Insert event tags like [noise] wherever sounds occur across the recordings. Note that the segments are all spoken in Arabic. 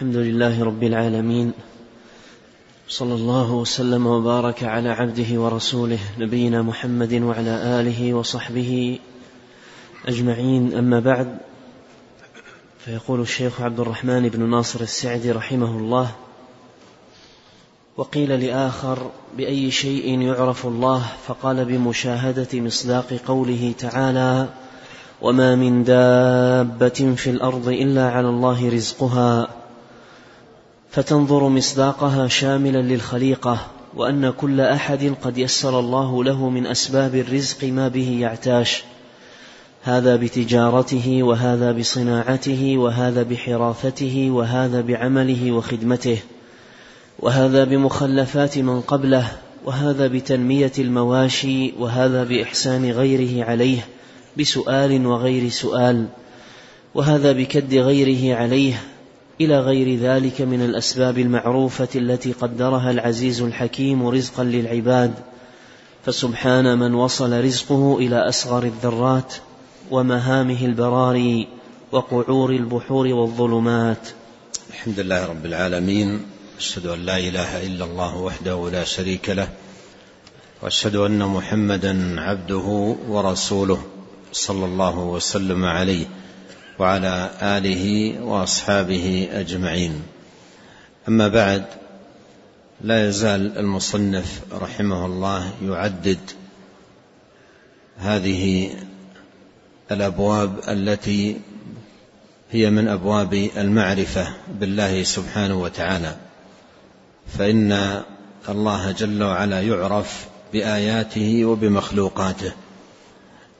الحمد لله رب العالمين صلى الله وسلم وبارك على عبده ورسوله نبينا محمد وعلى آله وصحبه أجمعين. أما بعد فيقول الشيخ عبد الرحمن بن ناصر السعدي رحمه الله وقيل لآخر بأي شيء يعرف الله؟ فقال بمشاهدة مصداق قوله تعالى وما من دابة في الأرض إلا على الله رزقها. فتنظر مصداقها شاملا للخليقة وأن كل أحد قد يسر الله له من أسباب الرزق ما به يعتاش. هذا بتجارته وهذا بصناعته وهذا بحراثته وهذا بعمله وخدمته. وهذا بمخلفات من قبله وهذا بتنمية المواشي وهذا بإحسان غيره عليه بسؤال وغير سؤال. وهذا بكد غيره عليه إلى غير ذلك من الأسباب المعروفة التي قدرها العزيز الحكيم رزقا للعباد. فسبحان من وصل رزقه إلى أصغر الذرات ومهامه البراري وقعور البحور والظلمات. الحمد لله رب العالمين أشهد أن لا إله إلا الله وحده لا شريك له وأشهد أن محمدا عبده ورسوله صلى الله وسلم عليه. وعلى آله وأصحابه أجمعين. أما بعد لا يزال المصنف رحمه الله يعدد هذه الأبواب التي هي من أبواب المعرفة بالله سبحانه وتعالى. فإن الله جل وعلا يعرف بآياته وبمخلوقاته.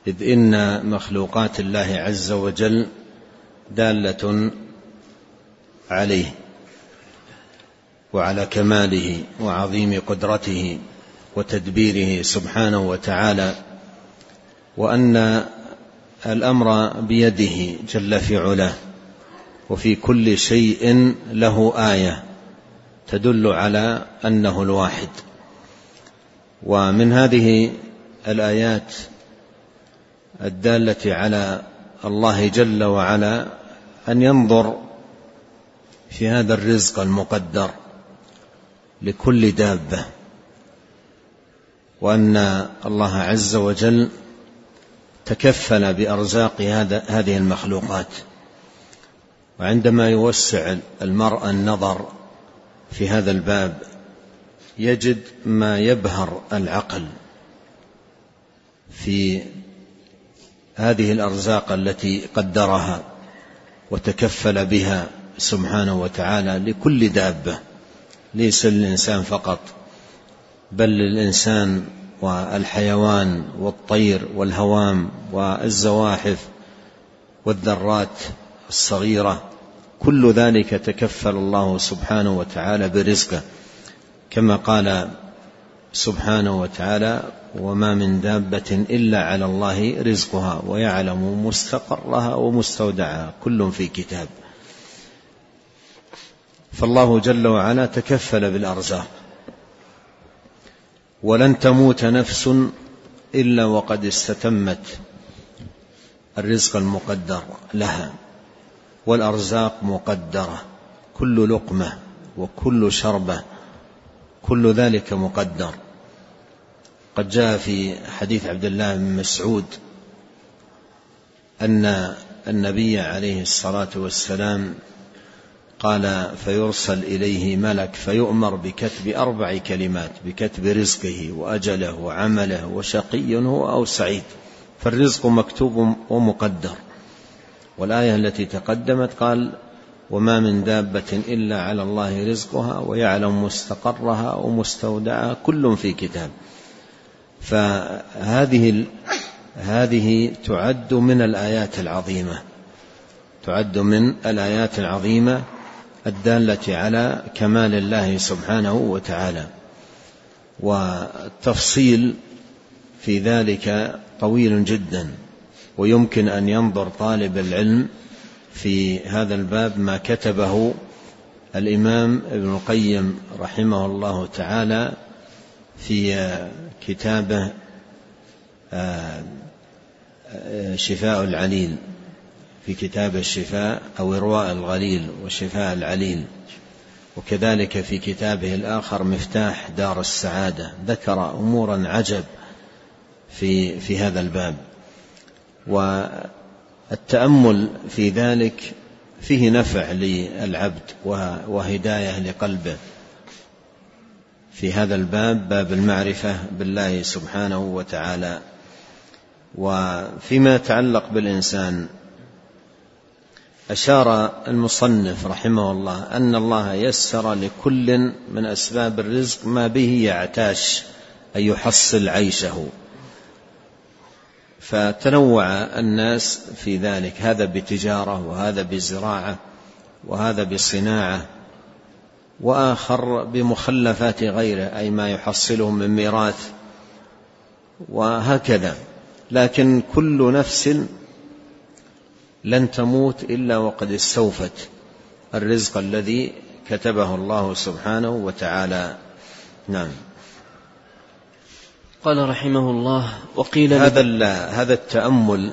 إذ إن مخلوقات الله عز وجل دالة عليه وعلى كماله وعظيم قدرته وتدبيره سبحانه وتعالى وأن الأمر بيده جل في علاه وفي كل شيء له آية تدل على أنه الواحد. ومن هذه الآيات الدالة على الله جل وعلا أن ينظر في هذا الرزق المقدر لكل دابة وأن الله عز وجل تكفل بأرزاق هذا هذه المخلوقات. وعندما يوسع المرء النظر في هذا الباب يجد ما يبهر العقل في هذه الأرزاق التي قدرها. وتكفل بها سبحانه وتعالى لكل دابة. ليس للإنسان فقط بل للإنسان والحيوان والطير والهوام والزواحف والذرات الصغيرة. كل ذلك تكفل الله سبحانه وتعالى برزقه. كما قال سبحانه وتعالى وما من دابة إلا على الله رزقها ويعلم مستقرها ومستودعها كل في كتاب. فالله جل وعلا تكفل بالأرزاق. ولن تموت نفس إلا وقد استتمت الرزق المقدر لها. والأرزاق مقدرة. كل لقمة وكل شربة. كل ذلك مقدر. قد جاء في حديث عبد الله بن مسعود أن النبي عليه الصلاة والسلام قال فيرسل إليه ملك فيؤمر بكتب أربع كلمات بكتب رزقه وأجله وعمله وشقي هو أو سعيد فالرزق مكتوب ومقدر. والآية التي تقدمت قال وما من دابة إلا على الله رزقها ويعلم مستقرها ومستودعها كل في كتاب. فهذه هذه تعد من الآيات العظيمة. تعد من الآيات العظيمة الدالة على كمال الله سبحانه وتعالى. والتفصيل في ذلك طويل جدا ويمكن أن ينظر طالب العلم في هذا الباب ما كتبه الإمام ابن القيم رحمه الله تعالى في كتابه آه، شفاء العليل في كتاب الشفاء أو إرواء الغليل وشفاء العليل. وكذلك في كتابه الآخر مفتاح دار السعادة. ذكر أمورا عجب في في هذا الباب. والتأمل في ذلك فيه نفع للعبد وهداية لقلبه. في هذا الباب باب المعرفة بالله سبحانه وتعالى. وفيما يتعلق بالإنسان أشار المصنف رحمه الله أن الله يسر لكل من أسباب الرزق ما به يعتاش أن يحصل عيشه. فتنوع الناس في ذلك. هذا بتجارة وهذا بزراعة وهذا بصناعة وآخر بمخلفات غيره أي ما يحصله من ميراث وهكذا. لكن كل نفس لن تموت إلا وقد استوفت الرزق الذي كتبه الله سبحانه وتعالى. نعم. قال رحمه الله وقيل هذا هذا التأمل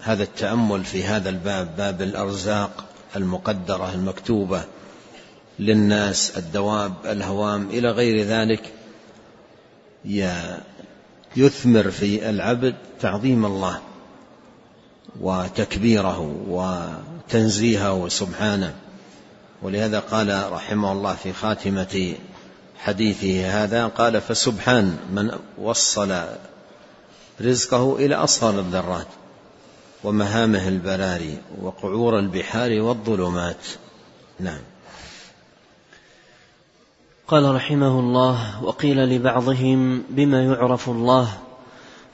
هذا التأمل في هذا الباب باب الأرزاق المقدرة المكتوبة للناس الدواب الهوام إلى غير ذلك يثمر في العبد تعظيم الله وتكبيره وتنزيهه سبحانه ولهذا قال رحمه الله في خاتمة حديثه هذا قال فسبحان من وصل رزقه إلى أصغر الذرات ومهامه البراري وقعور البحار والظلمات. نعم. قال رحمه الله وقيل لبعضهم بما يعرف الله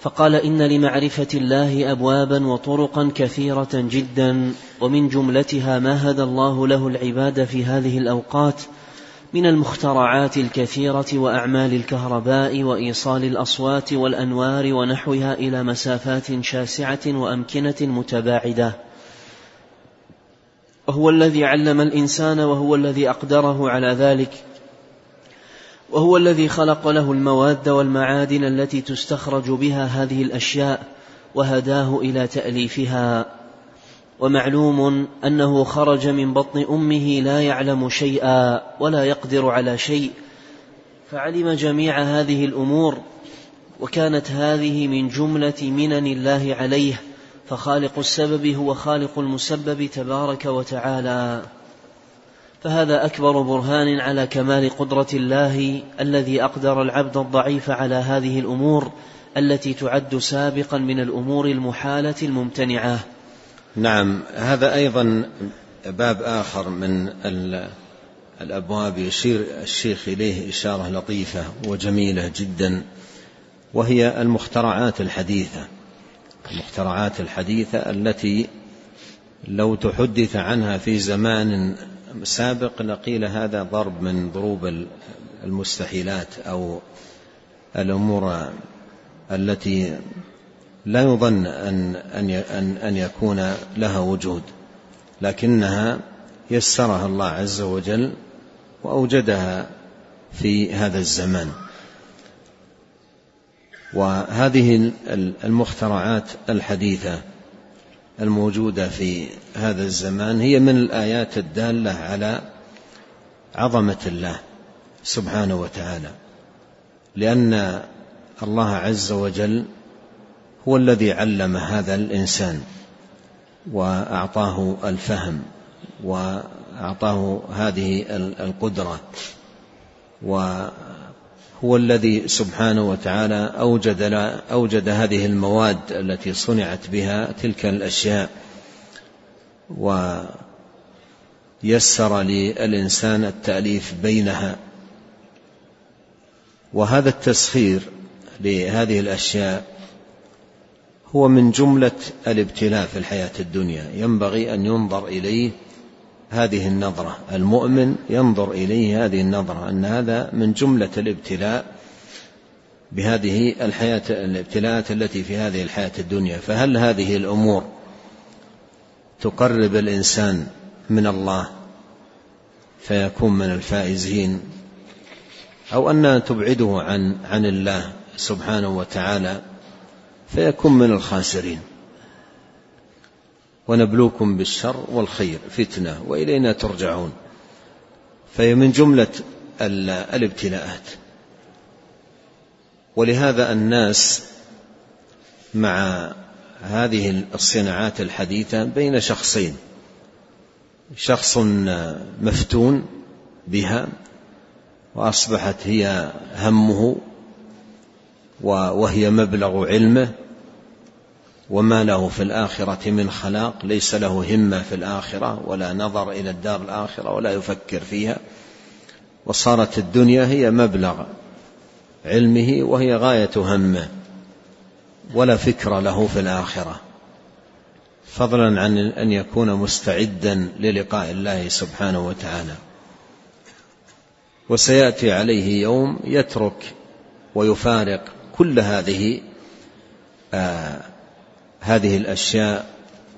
فقال إن لمعرفة الله ابوابا وطرقا كثيرة جدا ومن جملتها ما هدى الله له العباد في هذه الأوقات من المخترعات الكثيرة وأعمال الكهرباء وإيصال الأصوات والأنوار ونحوها إلى مسافات شاسعة وأمكنة متباعدة. وهو الذي علم الإنسان وهو الذي أقدره على ذلك. وهو الذي خلق له المواد والمعادن التي تستخرج بها هذه الأشياء وهداه إلى تأليفها. ومعلوم أنه خرج من بطن أمه لا يعلم شيئا ولا يقدر على شيء فعلم جميع هذه الأمور وكانت هذه من جملة منن الله عليه فخالق السبب هو خالق المسبب تبارك وتعالى. فهذا أكبر برهان على كمال قدرة الله الذي أقدر العبد الضعيف على هذه الأمور التي تعد سابقا من الأمور المحالة الممتنعة. نعم هذا أيضا باب آخر من الأبواب يشير الشيخ إليه إشارة لطيفة وجميلة جدا وهي المخترعات الحديثة. المخترعات الحديثة التي لو تحدث عنها في زمان سابق لقيل هذا ضرب من ضروب المستحيلات أو الأمور التي لا يظن أن أن أن يكون لها وجود لكنها يسرها الله عز وجل وأوجدها في هذا الزمان. وهذه المخترعات الحديثة الموجودة في هذا الزمان هي من الآيات الدالة على عظمة الله سبحانه وتعالى لأن الله عز وجل هو الذي علم هذا الإنسان وأعطاه الفهم وأعطاه هذه القدرة هو الذي سبحانه وتعالى أوجد, أوجد هذه المواد التي صنعت بها تلك الأشياء ويسر للإنسان التأليف بينها. وهذا التسخير لهذه الأشياء هو من جملة الابتلاء في الحياة الدنيا. ينبغي أن ينظر إليه هذه النظرة. المؤمن ينظر إليه هذه النظرة أن هذا من جملة الابتلاء بهذه الحياة الابتلاءات التي في هذه الحياة الدنيا. فهل هذه الأمور تقرب الإنسان من الله فيكون من الفائزين؟ أو أنها تبعده عن عن الله سبحانه وتعالى فيكون من الخاسرين. ونبلوكم بالشر والخير فتنة وإلينا ترجعون. فهي من جملة الابتلاءات. ولهذا الناس مع هذه الصناعات الحديثة بين شخصين. شخص مفتون بها وأصبحت هي همه وهي مبلغ علمه وما له في الآخرة من خلاق ليس له همة في الآخرة ولا نظر إلى الدار الآخرة ولا يفكر فيها. وصارت الدنيا هي مبلغ علمه وهي غاية همه ولا فكر له في الآخرة. فضلا عن أن يكون مستعدا للقاء الله سبحانه وتعالى. وسيأتي عليه يوم يترك ويفارق كل هذه آه هذه الأشياء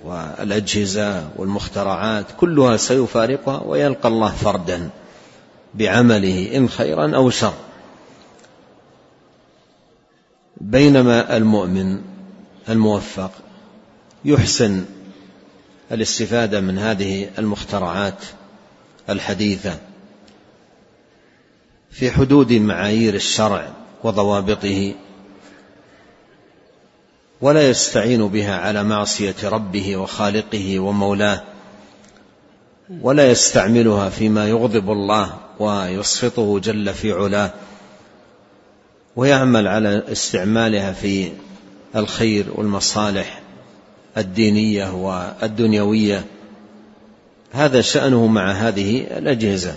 والأجهزة والمخترعات كلها سيفارقها ويلقى الله فردا بعمله إن خيرا أو شر. بينما المؤمن الموفق يحسن الاستفادة من هذه المخترعات الحديثة في حدود معايير الشرع. وضوابطه ولا يستعين بها على معصية ربه وخالقه ومولاه ولا يستعملها فيما يغضب الله ويسخطه جل في علاه ويعمل على استعمالها في الخير والمصالح الدينية والدنيوية. هذا شأنه مع هذه الأجهزة.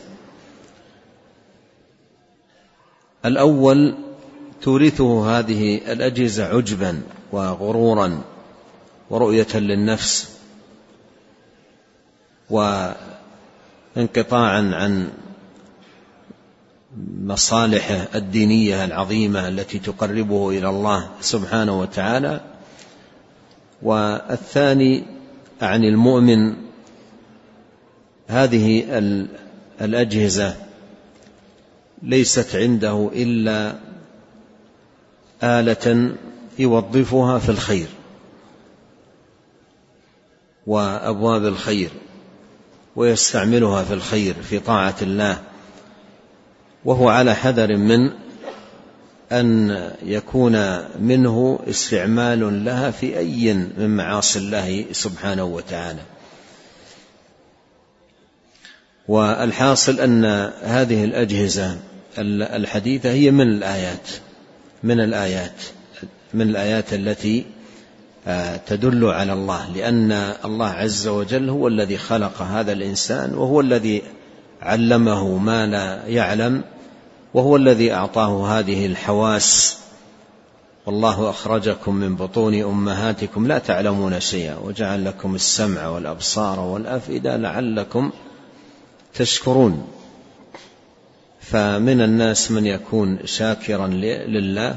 الأول تورثه هذه الأجهزة عجبا وغرورا ورؤية للنفس وانقطاعا عن مصالحه الدينية العظيمة التي تقربه إلى الله سبحانه وتعالى. والثاني عن المؤمن هذه الأجهزة ليست عنده إلا آلة يوظفها في الخير وأبواب الخير ويستعملها في الخير في طاعة الله وهو على حذر من أن يكون منه استعمال لها في أي من معاصي الله سبحانه وتعالى. والحاصل أن هذه الأجهزة الحديثة هي من الآيات. من الآيات من الآيات التي آه، تدل على الله لأن الله عز وجل هو الذي خلق هذا الإنسان وهو الذي علمه ما لا يعلم وهو الذي أعطاه هذه الحواس. والله أخرجكم من بطون أمهاتكم لا تعلمون شيئا وجعل لكم السمع والأبصار والأفئدة لعلكم تشكرون. فمن الناس من يكون شاكرا لله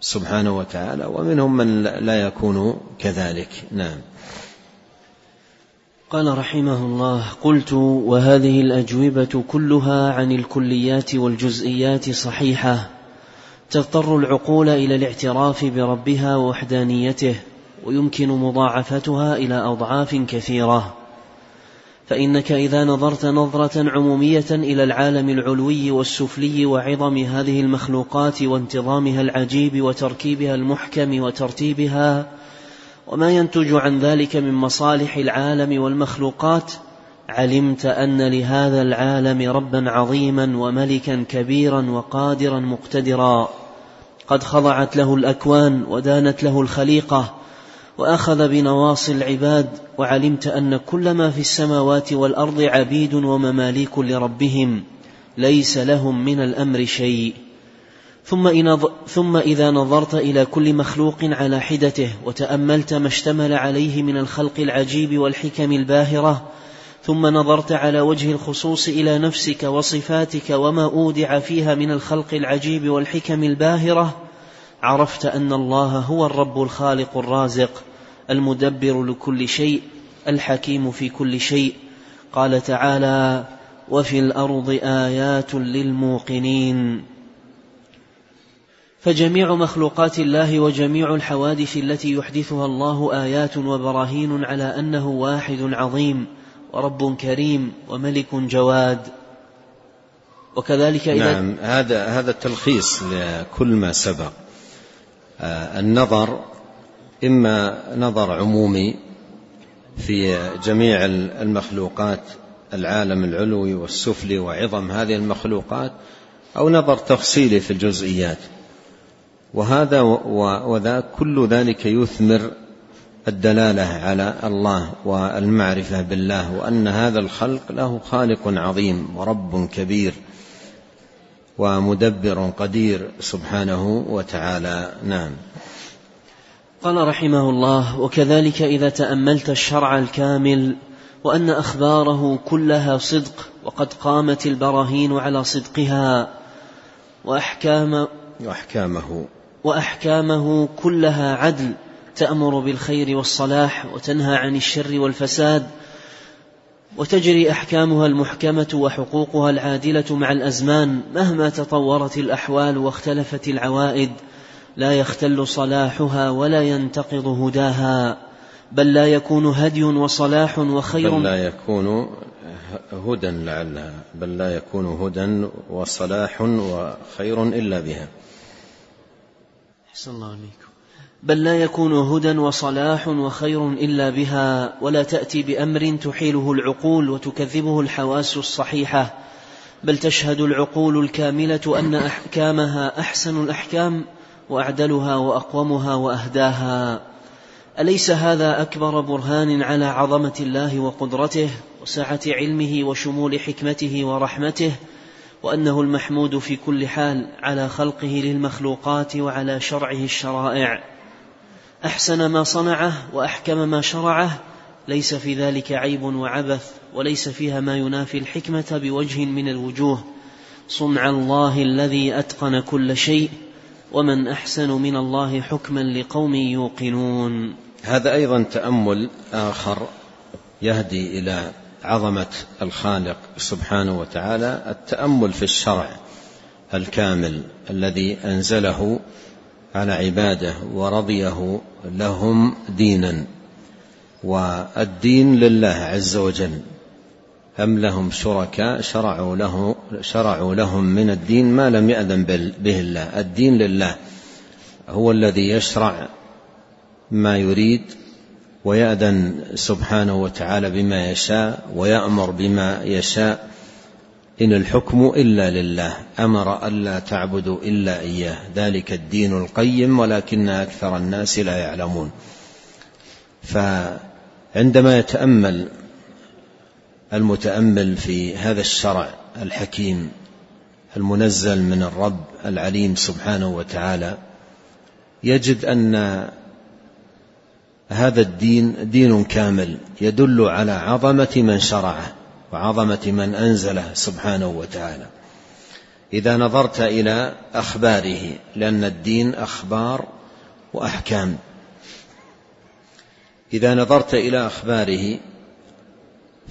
سبحانه وتعالى ومنهم من لا يكون كذلك. نعم. قال رحمه الله قلت وهذه الأجوبة كلها عن الكليات والجزئيات صحيحة. تضطر العقول إلى الاعتراف بربها ووحدانيته ويمكن مضاعفتها إلى أضعاف كثيرة. فإنك إذا نظرت نظرة عمومية إلى العالم العلوي والسفلي وعظم هذه المخلوقات وانتظامها العجيب وتركيبها المحكم وترتيبها وما ينتج عن ذلك من مصالح العالم والمخلوقات علمت أن لهذا العالم ربا عظيما وملكا كبيرا وقادرا مقتدرا. قد خضعت له الأكوان ودانت له الخليقة وأخذ بنواصي العباد وعلمت أن كل ما في السماوات والأرض عبيد ومماليك لربهم ليس لهم من الأمر شيء. ثم, إذا نظرت إلى كل مخلوق على حدته وتأملت ما اشتمل عليه من الخلق العجيب والحكم الباهرة ثم نظرت على وجه الخصوص إلى نفسك وصفاتك وما أودع فيها من الخلق العجيب والحكم الباهرة عرفت أن الله هو الرب الخالق الرازق المدبر لكل شيء الحكيم في كل شيء. قال تعالى وفي الأرض آيات للموقنين. فجميع مخلوقات الله وجميع الحوادث التي يحدثها الله آيات وبراهين على أنه واحد عظيم ورب كريم وملك جواد. وكذلك إذا نعم هذا هذا تلخيص لكل ما سبق. النظر إما نظر عمومي في جميع المخلوقات العالم العلوي والسفلي وعظم هذه المخلوقات أو نظر تفصيلي في الجزئيات. وهذا وذا كل ذلك يثمر الدلالة على الله والمعرفة بالله وأن هذا الخلق له خالق عظيم ورب كبير. ومدبر قدير سبحانه وتعالى. نعم. قال رحمه الله وكذلك إذا تأملت الشرع الكامل وأن أخباره كلها صدق وقد قامت البراهين على صدقها وأحكام وأحكامه. وأحكامه كلها عدل تأمر بالخير والصلاح وتنهى عن الشر والفساد وتجري أحكامها المحكمة وحقوقها العادلة مع الأزمان مهما تطورت الأحوال واختلفت العوائد لا يختل صلاحها ولا ينتقض هداها بل لا يكون هدي وصلاح وخير. بل لا يكون هدى لعلها بل لا يكون هدى وصلاح وخير إلا بها. أحسن الله عليكم. بل لا يكون هدى وصلاح وخير إلا بها ولا تأتي بأمر تحيله العقول وتكذبه الحواس الصحيحة. بل تشهد العقول الكاملة أن أحكامها أحسن الأحكام وأعدلها وأقومها وأهداها. أليس هذا أكبر برهان على عظمة الله وقدرته وسعة علمه وشمول حكمته ورحمته وأنه المحمود في كل حال على خلقه للمخلوقات وعلى شرعه الشرائع؟ أحسن ما صنعه وأحكم ما شرعه ليس في ذلك عيب وعبث وليس فيها ما ينافي الحكمة بوجه من الوجوه. صنع الله الذي أتقن كل شيء ومن أحسن من الله حكما لقوم يوقنون. هذا أيضا تأمل آخر يهدي إلى عظمة الخالق سبحانه وتعالى التأمل في الشرع الكامل الذي أنزله على عباده ورضيه لهم دينا والدين لله عز وجل. أم لهم شركاء؟ شرعوا له شرعوا لهم من الدين ما لم يأذن به الله. الدين لله هو الذي يشرع ما يريد ويأذن سبحانه وتعالى بما يشاء ويأمر بما يشاء إن الحكم إلا لله أمر ألا تعبدوا إلا إياه. ذلك الدين القيم ولكن أكثر الناس لا يعلمون. فعندما يتأمل المتأمل في هذا الشرع الحكيم المنزل من الرب العليم سبحانه وتعالى يجد أن هذا الدين دين كامل يدل على عظمة من شرعه. وعظمة من أنزله سبحانه وتعالى. إذا نظرت إلى أخباره لأن الدين أخبار وأحكام. إذا نظرت إلى أخباره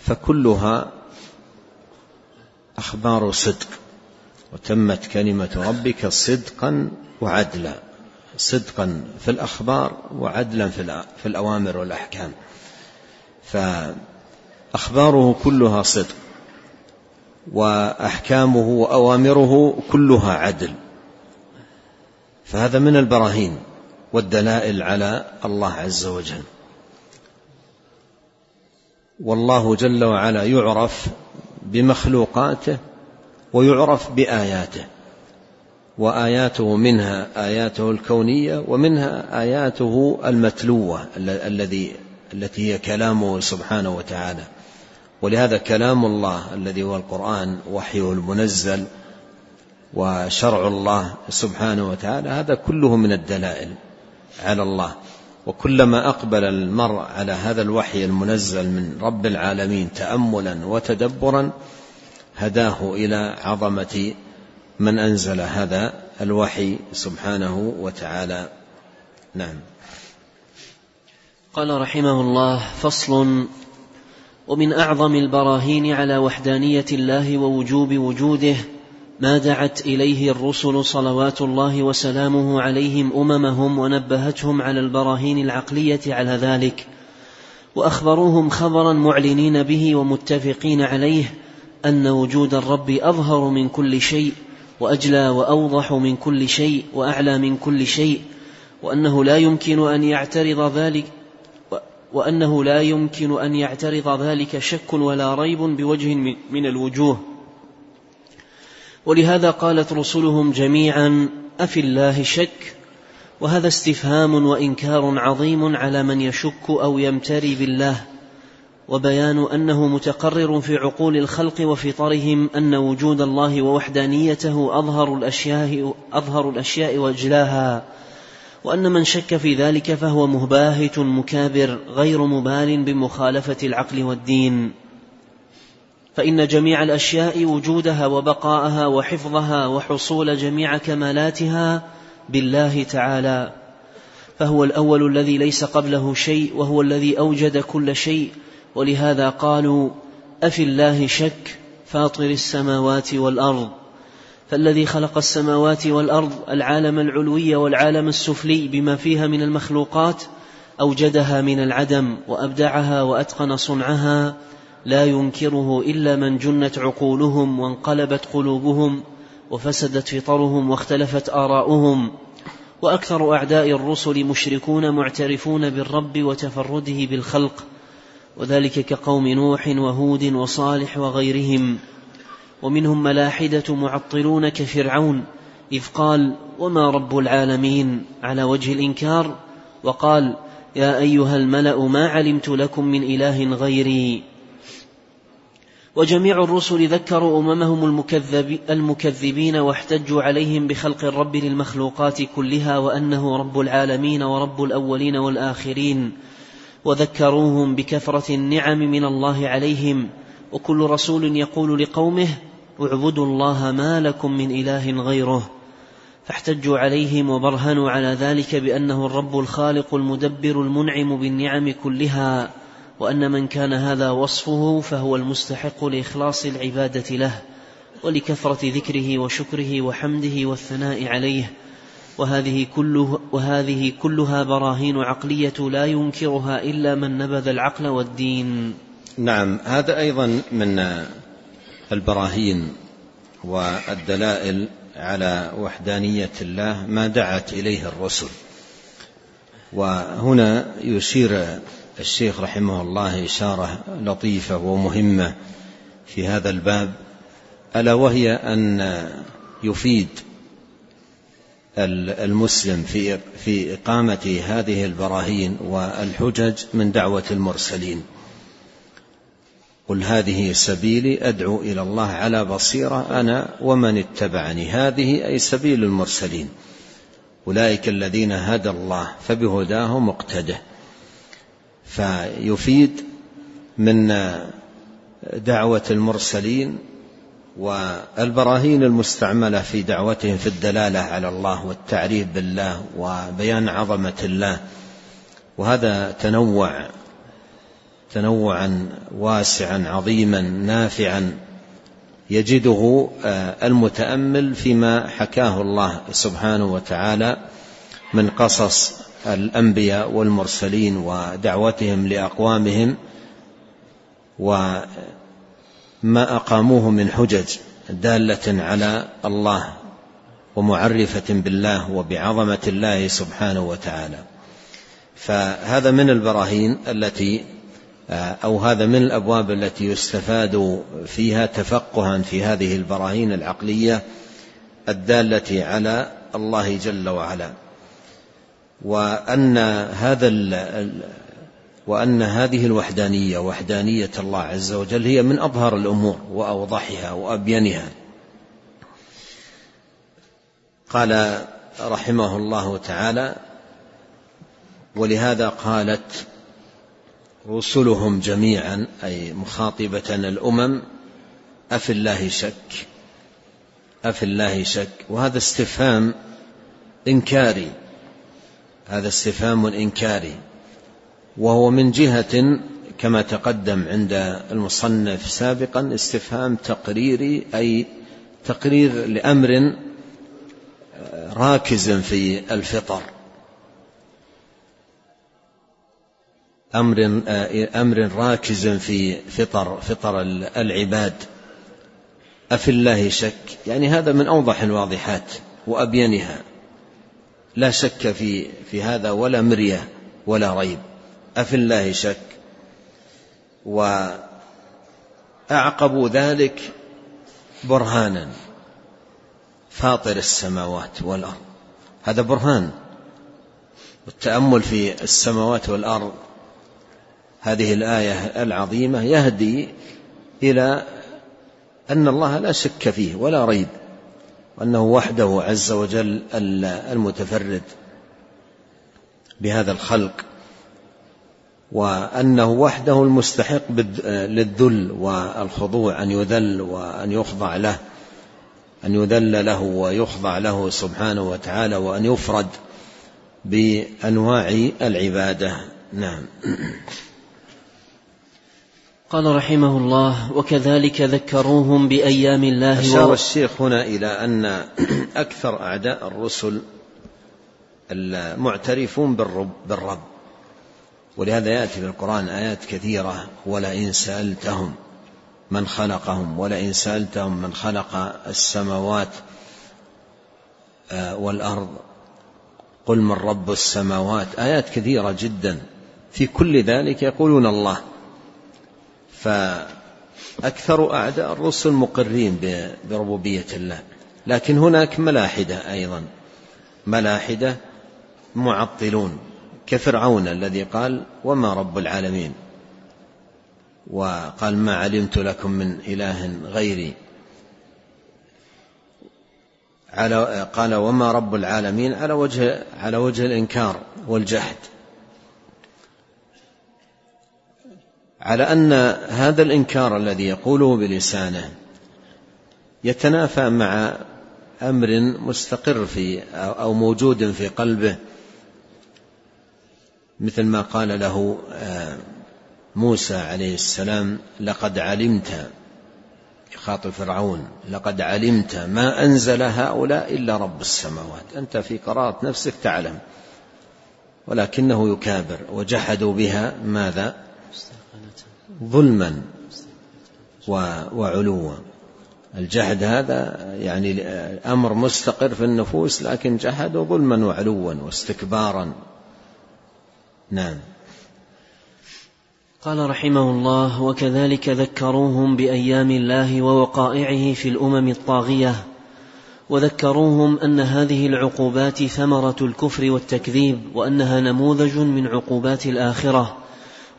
فكلها أخبار صدق. وتمت كلمة ربك صدقا وعدلا. صدقا في الأخبار وعدلا في الأوامر والأحكام. فأخباره كلها صدق وأحكامه وأوامره كلها عدل. فهذا من البراهين والدلائل على الله عز وجل. والله جل وعلا يعرف بمخلوقاته ويعرف بآياته وآياته منها آياته الكونية ومنها آياته المتلوة الذي التي هي كلامه سبحانه وتعالى. ولهذا كلام الله الذي هو القرآن وحيه المنزل وشرع الله سبحانه وتعالى هذا كله من الدلائل على الله. وكلما أقبل المرء على هذا الوحي المنزل من رب العالمين تأملا وتدبرا هداه إلى عظمة من أنزل هذا الوحي سبحانه وتعالى. نعم. قال رحمه الله فصل ومن أعظم البراهين على وحدانية الله ووجوب وجوده ما دعت إليه الرسل صلوات الله وسلامه عليهم أممهم ونبهتهم على البراهين العقلية على ذلك وأخبروهم خبرا معلنين به ومتفقين عليه أن وجود الرب أظهر من كل شيء وأجلى وأوضح من كل شيء وأعلى من كل شيء وأنه لا يمكن أن يعترض ذلك وأنه لا يمكن أن يعترض ذلك شك ولا ريب بوجه من الوجوه. ولهذا قالت رسلهم جميعا أفي الله شك؟ وهذا استفهام وإنكار عظيم على من يشك أو يمتري بالله. وبيان أنه متقرر في عقول الخلق وفطرهم أن وجود الله ووحدانيته أظهر الاشياء أظهر الأشياء وإجلاها. وأن من شك في ذلك فهو مباهت مكابر غير مبال بمخالفة العقل والدين. فإن جميع الأشياء وجودها وبقاءها وحفظها وحصول جميع كمالاتها بالله تعالى. فهو الأول الذي ليس قبله شيء وهو الذي أوجد كل شيء. ولهذا قالوا أفي الله شك فاطر السماوات والأرض. فالذي خلق السماوات والأرض العالم العلوي والعالم السفلي بما فيها من المخلوقات أوجدها من العدم وأبدعها وأتقن صنعها لا ينكره إلا من جنت عقولهم وانقلبت قلوبهم وفسدت فطرهم واختلفت آراؤهم. وأكثر أعداء الرسل مشركون معترفون بالرب وتفرده بالخلق وذلك كقوم نوح وهود وصالح وغيرهم. ومنهم ملاحدة معطلون كفرعون إذ قال وما رب العالمين؟ على وجه الإنكار وقال يا أيها الملأ ما علمت لكم من إله غيري. وجميع الرسل ذكروا أممهم المكذب المكذبين واحتجوا عليهم بخلق الرب للمخلوقات كلها وأنه رب العالمين ورب الأولين والآخرين وذكروهم بكثرة النعم من الله عليهم وكل رسول يقول لقومه اعبدوا الله ما لكم من إله غيره فاحتجوا عليهم وبرهنوا على ذلك بأنه الرب الخالق المدبر المنعم بالنعم كلها وأن من كان هذا وصفه فهو المستحق لإخلاص العبادة له ولكثرة ذكره وشكره وحمده والثناء عليه وهذه كله وهذه كلها براهين عقلية لا ينكرها إلا من نبذ العقل والدين. نعم هذا أيضا من البراهين والدلائل على وحدانية الله ما دعت إليه الرسل. وهنا يشير الشيخ رحمه الله إشارة لطيفة ومهمة في هذا الباب ألا وهي أن يفيد المسلم في في إقامة هذه البراهين والحجج من دعوة المرسلين. قل هذه سبيلي أدعو إلى الله على بصيرة أنا ومن اتبعني. هذه أي سبيل المرسلين. أولئك الذين هدى الله فبهداه مقتده. فيفيد من دعوة المرسلين والبراهين المستعملة في دعوتهم في الدلالة على الله والتعريف بالله وبيان عظمة الله. وهذا تنوع تنوعا واسعا عظيما نافعا يجده آه، المتأمل فيما حكاه الله سبحانه وتعالى من قصص الأنبياء والمرسلين ودعوتهم لأقوامهم وما أقاموه من حجج دالة على الله ومعرفة بالله وبعظمة الله سبحانه وتعالى. فهذا من البراهين التي أو هذا من الأبواب التي يستفاد فيها تفقها في هذه البراهين العقلية الدالة على الله جل وعلا. وأن هذا وأن هذه الوحدانية وحدانية الله عز وجل هي من أظهر الأمور وأوضحها وأبينها. قال رحمه الله تعالى ولهذا قالت رسلهم جميعا أي مخاطبة الأمم أفي الله شك أفي الله شك. وهذا استفهام إنكاري هذا استفهام إنكاري. وهو من جهة كما تقدم عند المصنف سابقا استفهام تقريري أي تقرير لأمر راكز في الفطر. أمر أمر راكز في فطر فطر العباد. أفي الله شك؟ يعني هذا من أوضح الواضحات وأبينها. لا شك في في هذا ولا مرية ولا ريب. أفي الله شك؟ وأعقبوا ذلك برهانا. فاطر السماوات والأرض. هذا برهان. والتأمل في السماوات والأرض هذه الآية العظيمة يهدي إلى أن الله لا شك فيه ولا ريب وأنه وحده عز وجل المتفرد بهذا الخلق وأنه وحده المستحق للذل والخضوع أن يذل وأن يخضع له أن يذل له ويخضع له سبحانه وتعالى وأن يفرد بأنواع العبادة. نعم. قال رحمه الله وكذلك ذكروهم بأيام الله أشار الشيخ هنا إلى أن [clears throat] أكثر أعداء الرسل المعترفون بالرب, بالرب. ولهذا يأتي في القرآن آيات كثيرة ولئن سألتهم من خلقهم ولئن سألتهم من خلق السماوات آه، والأرض. قل من رب السماوات. آيات كثيرة جدا. في كل ذلك يقولون الله. فأكثر أعداء الرسل مقرين بربوبية الله. لكن هناك ملاحدة أيضا. ملاحدة معطلون. كفرعون الذي قال وما رب العالمين وقال ما علمت لكم من إله غيري على قال وما رب العالمين على وجه على وجه الإنكار والجحد. على أن هذا الإنكار الذي يقوله بلسانه يتنافى مع أمر مستقر في أو موجود في قلبه مثل ما قال له آه، موسى عليه السلام لقد علمت يخاطب فرعون لقد علمت ما أنزل هؤلاء إلا رب السماوات أنت في قرارة نفسك تعلم ولكنه يكابر وجحدوا بها ماذا؟ ظلما وعلوا. الجحد هذا يعني أمر مستقر في النفوس لكن جحدوا ظلما وعلوا واستكبارا. نعم. قال رحمه الله وكذلك ذكروهم بأيام الله ووقائعه في الأمم الطاغية وذكروهم أن هذه العقوبات ثمرة الكفر والتكذيب وأنها نموذج من عقوبات الآخرة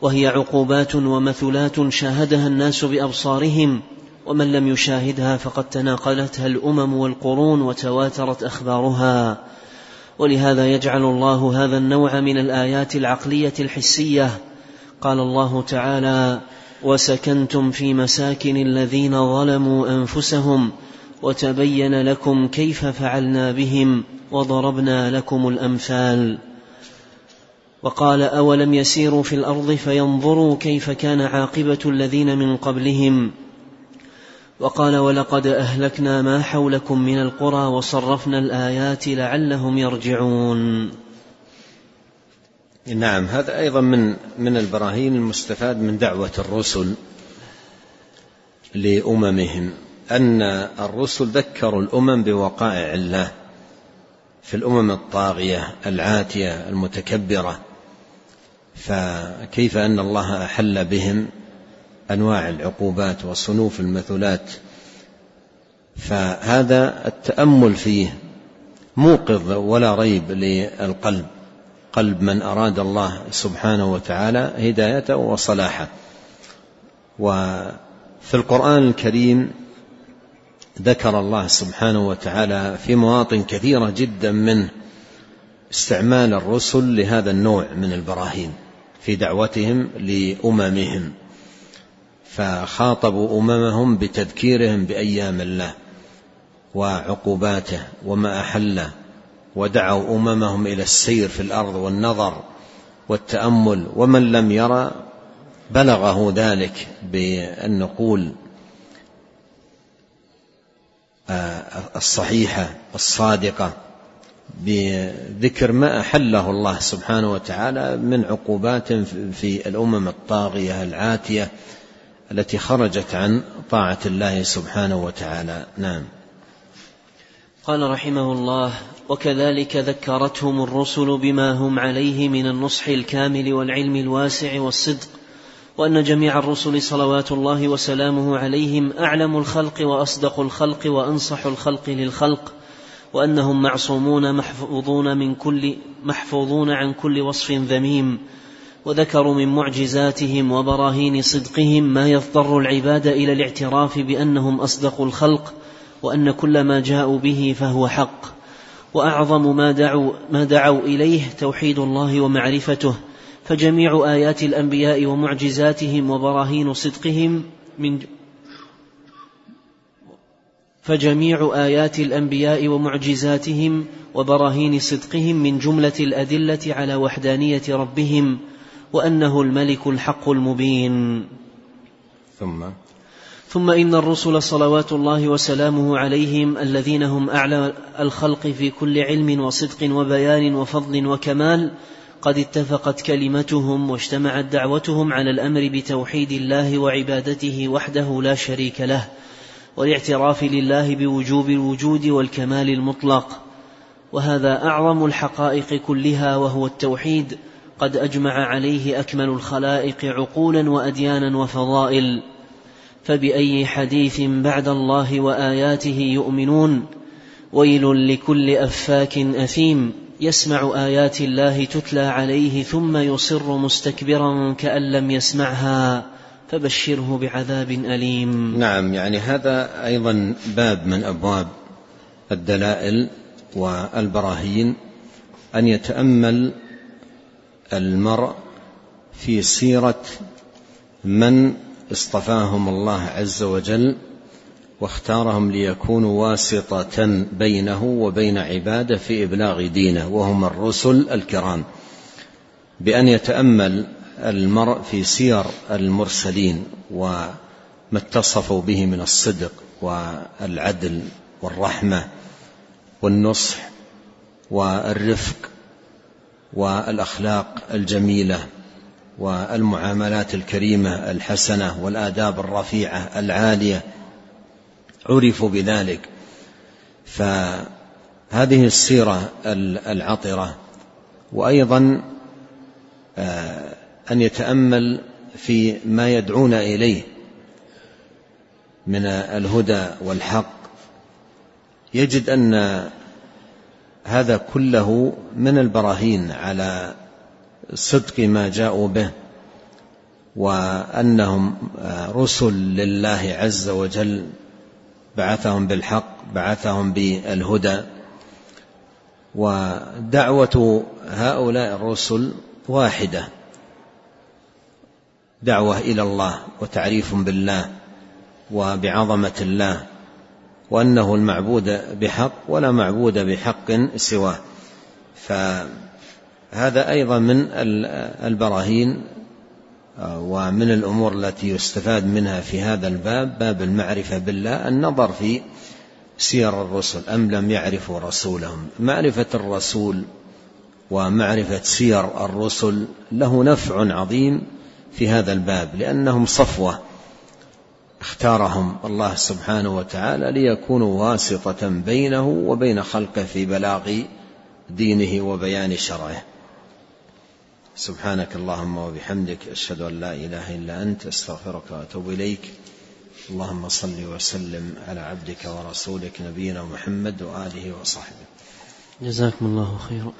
وهي عقوبات ومثلات شاهدها الناس بأبصارهم ومن لم يشاهدها فقد تناقلتها الأمم والقرون وتواترت أخبارها. ولهذا يجعل الله هذا النوع من الآيات العقلية الحسية. قال الله تعالى وسكنتم في مساكن الذين ظلموا أنفسهم وتبين لكم كيف فعلنا بهم وضربنا لكم الأمثال وقال أولم يسيروا في الأرض فينظروا كيف كان عاقبة الذين من قبلهم؟ وقال ولقد أهلكنا ما حولكم من القرى وصرفنا الآيات لعلهم يرجعون. نعم هذا أيضا من من البراهين المستفاد من دعوة الرسل لأممهم أن الرسل ذكروا الأمم بوقائع الله في الأمم الطاغية العاتية المتكبرة. فكيف أن الله أحل بهم أنواع العقوبات وصنوف المثلات؟ فهذا التأمل فيه موقظ ولا ريب للقلب. قلب من أراد الله سبحانه وتعالى هدايته وصلاحه. وفي القرآن الكريم ذكر الله سبحانه وتعالى في مواطن كثيرة جدا منه استعمال الرسل لهذا النوع من البراهين. في دعوتهم لأممهم فخاطبوا أممهم بتذكيرهم بأيام الله وعقوباته وما أحله ودعوا أممهم إلى السير في الأرض والنظر والتأمل ومن لم يرى بلغه ذلك بالنقول الصحيحة الصادقة. بذكر ما أحله الله سبحانه وتعالى من عقوبات في الأمم الطاغية العاتية التي خرجت عن طاعة الله سبحانه وتعالى. نعم. قال رحمه الله وكذلك ذكرتهم الرسل بما هم عليه من النصح الكامل والعلم الواسع والصدق وأن جميع الرسل صلوات الله وسلامه عليهم أعلم الخلق وأصدق الخلق وأنصح الخلق للخلق وأنهم معصومون محفوظون من كل محفوظون عن كل وصف ذميم وذكروا من معجزاتهم وبراهين صدقهم ما يضطر العباد إلى الاعتراف بأنهم اصدق الخلق وأن كل ما جاءوا به فهو حق. وأعظم ما دعوا ما دعوا إليه توحيد الله ومعرفته. فجميع آيات الأنبياء ومعجزاتهم وبراهين صدقهم من فجميع آيات الأنبياء ومعجزاتهم وبراهين صدقهم من جملة الأدلة على وحدانية ربهم وأنه الملك الحق المبين. ثم؟ ثم إن الرسل صلوات الله وسلامه عليهم الذين هم أعلى الخلق في كل علم وصدق وبيان وفضل وكمال قد اتفقت كلمتهم واجتمعت دعوتهم على الأمر بتوحيد الله وعبادته وحده لا شريك له. والاعتراف لله بوجوب الوجود والكمال المطلق. وهذا أعظم الحقائق كلها وهو التوحيد. قد أجمع عليه أكمل الخلائق عقولا واديانا وفضائل. فبأي حديث بعد الله وآياته يؤمنون؟ ويل لكل أفاك أثيم. يسمع آيات الله تتلى عليه ثم يصر مستكبرا كأن لم يسمعها. فبشره بعذاب أليم. نعم يعني هذا أيضا باب من أبواب الدلائل والبراهين أن يتأمل المرء في سيرة من اصطفاهم الله عز وجل واختارهم ليكونوا واسطة بينه وبين عباده في إبلاغ دينه وهم الرسل الكرام. بأن يتأمل المرء في سير المرسلين وما اتصفوا به من الصدق والعدل والرحمة والنصح والرفق والأخلاق الجميلة والمعاملات الكريمة الحسنة والآداب الرفيعة العالية عرفوا بذلك. فهذه السيرة العطرة. وأيضا آه، أن يتأمل في ما يدعون إليه من الهدى والحق. يجد أن هذا كله من البراهين على صدق ما جاءوا به وأنهم رسل لله عز وجل بعثهم بالحق بعثهم بالهدى. ودعوة هؤلاء الرسل واحدة. دعوة إلى الله وتعريف بالله وبعظمة الله وأنه المعبود بحق ولا معبود بحق سواه. فهذا أيضا من البراهين آه، ومن الأمور التي يستفاد منها في هذا الباب باب المعرفة بالله النظر في سير الرسل أم لم يعرفوا رسولهم. معرفة الرسول ومعرفة سير الرسل له نفع عظيم في هذا الباب لأنهم صفوة اختارهم الله سبحانه وتعالى ليكونوا واسطة بينه وبين خلقه في بلاغ دينه وبيان شرعه. سبحانك اللهم وبحمدك أشهد أن لا إله إلا أنت أستغفرك وأتوب إليك. اللهم صل وسلم على عبدك ورسولك نبينا محمد وآله وصحبه. جزاكم الله خيرا.